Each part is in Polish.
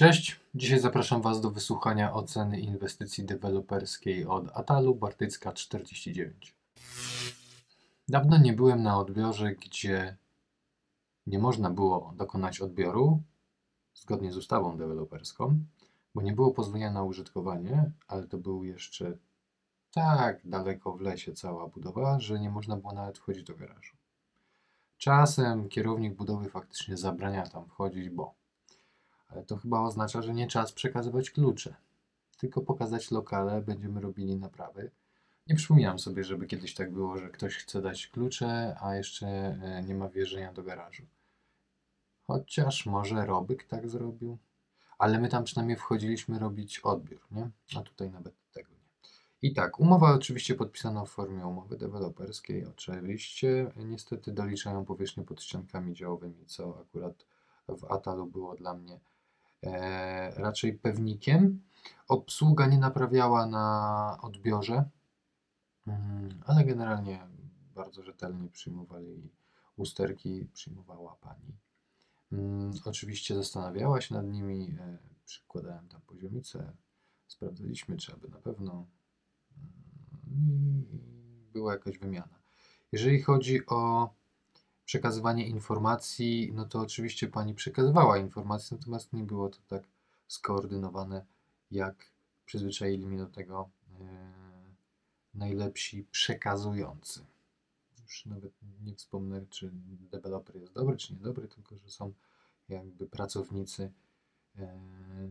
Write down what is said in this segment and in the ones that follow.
Cześć, dzisiaj zapraszam Was do wysłuchania oceny inwestycji deweloperskiej od Atalu Bartycka 49. Dawno nie byłem na odbiorze, gdzie nie można było dokonać odbioru zgodnie z ustawą deweloperską, bo nie było pozwolenia na użytkowanie, ale to był jeszcze tak daleko w lesie cała budowa, że nie można było nawet wchodzić do garażu. Czasem kierownik budowy faktycznie zabrania tam wchodzić, bo ale to chyba oznacza, że nie czas przekazywać klucze, tylko pokazać lokale, będziemy robili naprawy. Nie przypominam sobie, żeby kiedyś tak było, że ktoś chce dać klucze, a jeszcze e, nie ma wjeżdżenia do garażu. Chociaż może Robyk tak zrobił. Ale my tam przynajmniej wchodziliśmy robić odbiór, nie? A tutaj nawet tego nie. I tak, umowa oczywiście podpisana w formie umowy deweloperskiej, oczywiście. Niestety doliczają powierzchnię pod ściankami działowymi, co akurat w Atalu było dla mnie e, raczej pewnikiem. Obsługa nie naprawiała na odbiorze, mm, ale generalnie bardzo rzetelnie przyjmowali usterki, przyjmowała pani. Mm, oczywiście zastanawiała się nad nimi, e, przykładałem tam poziomicę, sprawdzaliśmy, czy aby na pewno mm, była jakaś wymiana. Jeżeli chodzi o przekazywanie informacji, no to oczywiście pani przekazywała informacje, natomiast nie było to tak skoordynowane, jak przyzwyczaili mnie do tego e, najlepsi przekazujący. Już nawet nie wspomnę, czy deweloper jest dobry, czy niedobry, tylko że są jakby pracownicy, e,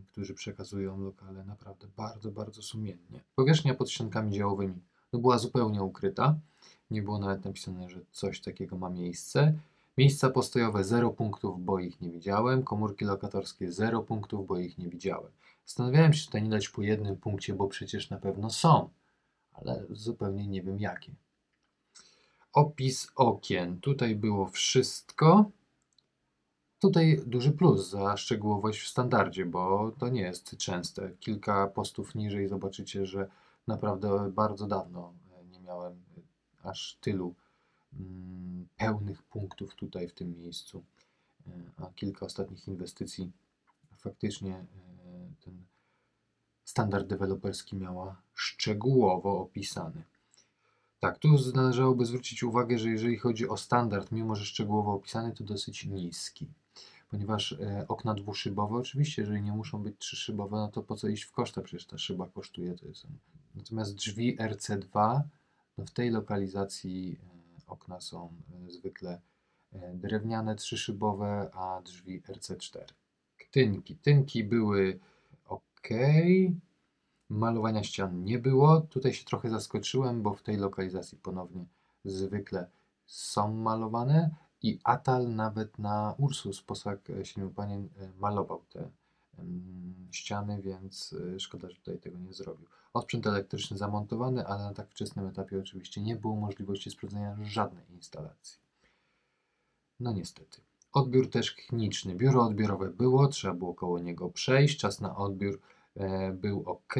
którzy przekazują lokale naprawdę bardzo, bardzo sumiennie. Powierzchnia pod ściankami działowymi no była zupełnie ukryta. Nie było nawet napisane, że coś takiego ma miejsce. Miejsca postojowe 0 punktów, bo ich nie widziałem. Komórki lokatorskie 0 punktów, bo ich nie widziałem. Zastanawiałem się, tutaj nie dać po jednym punkcie, bo przecież na pewno są, ale zupełnie nie wiem jakie. Opis okien. Tutaj było wszystko. Tutaj duży plus za szczegółowość w standardzie, bo to nie jest częste. Kilka postów niżej zobaczycie, że naprawdę bardzo dawno nie miałem aż tylu mm, pełnych punktów tutaj w tym miejscu, e, a kilka ostatnich inwestycji faktycznie e, ten standard deweloperski miała szczegółowo opisany. Tak, tu należałoby zwrócić uwagę, że jeżeli chodzi o standard, mimo że szczegółowo opisany, to dosyć niski. Ponieważ e, okna dwuszybowe, oczywiście, jeżeli nie muszą być trzyszybowe, no to po co iść w koszta? Przecież ta szyba kosztuje. To jest. Natomiast drzwi RC2 no w tej lokalizacji e, okna są e, zwykle e, drewniane, trzyszybowe, a drzwi RC4. Tynki. Tynki były ok. Malowania ścian nie było. Tutaj się trochę zaskoczyłem, bo w tej lokalizacji ponownie zwykle są malowane i Atal nawet na Ursus, posag Siedmiu Panien, malował te ściany, więc szkoda, że tutaj tego nie zrobił. Odprzęt elektryczny zamontowany, ale na tak wczesnym etapie oczywiście nie było możliwości sprawdzenia żadnej instalacji. No niestety. Odbiór też kliniczny. Biuro odbiorowe było, trzeba było koło niego przejść. Czas na odbiór e, był ok.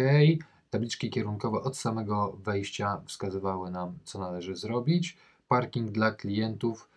Tabliczki kierunkowe od samego wejścia wskazywały nam, co należy zrobić. Parking dla klientów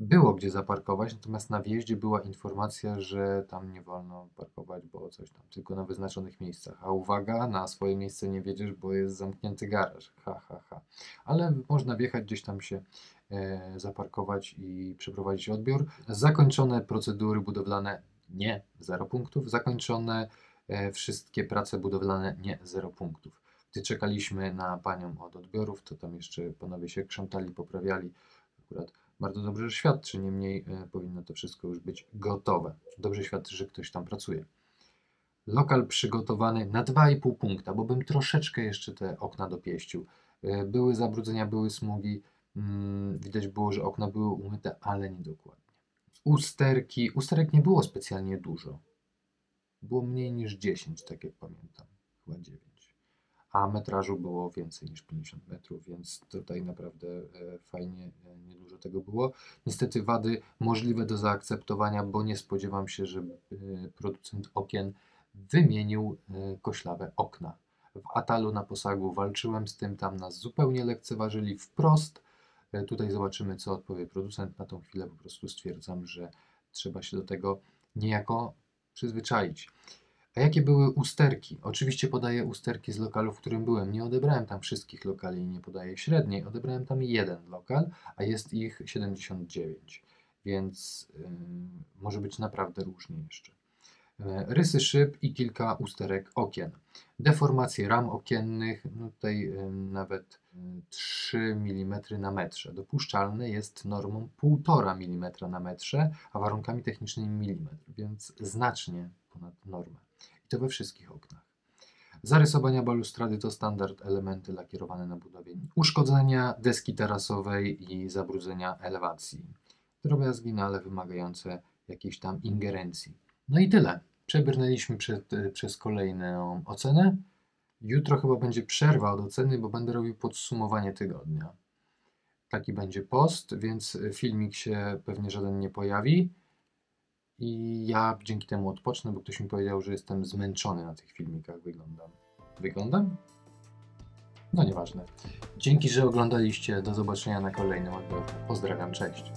było gdzie zaparkować, natomiast na wjeździe była informacja, że tam nie wolno parkować, bo coś tam, tylko na wyznaczonych miejscach. A uwaga, na swoje miejsce nie wiedziesz, bo jest zamknięty garaż. Ha, ha, ha. Ale można wjechać gdzieś tam się e, zaparkować i przeprowadzić odbiór. Zakończone procedury budowlane nie, 0 punktów. Zakończone e, wszystkie prace budowlane nie, 0 punktów. Gdy czekaliśmy na panią od odbiorów, to tam jeszcze panowie się krzątali, poprawiali. Akurat bardzo dobrze świadczy, niemniej e, powinno to wszystko już być gotowe. Dobrze świadczy, że ktoś tam pracuje. Lokal przygotowany na 2,5 punkta, bo bym troszeczkę jeszcze te okna dopieścił. E, były zabrudzenia, były smugi, mm, widać było, że okna były umyte, ale niedokładnie. Usterki, usterek nie było specjalnie dużo. Było mniej niż 10, tak jak pamiętam, chyba 9 a metrażu było więcej niż 50 metrów, więc tutaj naprawdę e, fajnie, e, niedużo tego było. Niestety wady możliwe do zaakceptowania, bo nie spodziewam się, że e, producent okien wymienił koślawe okna. W Atalu na posagu walczyłem z tym, tam nas zupełnie lekceważyli wprost. Tutaj zobaczymy, co odpowie producent. Na tą chwilę po prostu stwierdzam, że trzeba się do tego niejako przyzwyczaić. A jakie były usterki? Oczywiście podaję usterki z lokalu, w którym byłem. Nie odebrałem tam wszystkich lokali i nie podaję średniej. Odebrałem tam jeden lokal, a jest ich 79, więc yy, może być naprawdę różnie jeszcze. Yy, Rysy szyb i kilka usterek okien. Deformacje ram okiennych, no tutaj yy, nawet yy, 3 mm na metrze. Dopuszczalne jest normą 1,5 mm na metrze, a warunkami technicznymi milimetr, więc znacznie ponad normę. I to we wszystkich oknach. Zarysowania balustrady to standard elementy lakierowane na budowie. Uszkodzenia deski tarasowej i zabrudzenia elewacji. Drobiazgi, no ale wymagające jakiejś tam ingerencji. No i tyle. Przebrnęliśmy przed, przez kolejną ocenę. Jutro chyba będzie przerwa od oceny, bo będę robił podsumowanie tygodnia. Taki będzie post, więc filmik się pewnie żaden nie pojawi. I ja dzięki temu odpocznę, bo ktoś mi powiedział, że jestem zmęczony na tych filmikach. Wyglądam. Wyglądam? No nieważne. Dzięki, że oglądaliście. Do zobaczenia na kolejnym odbiorze. Pozdrawiam, cześć.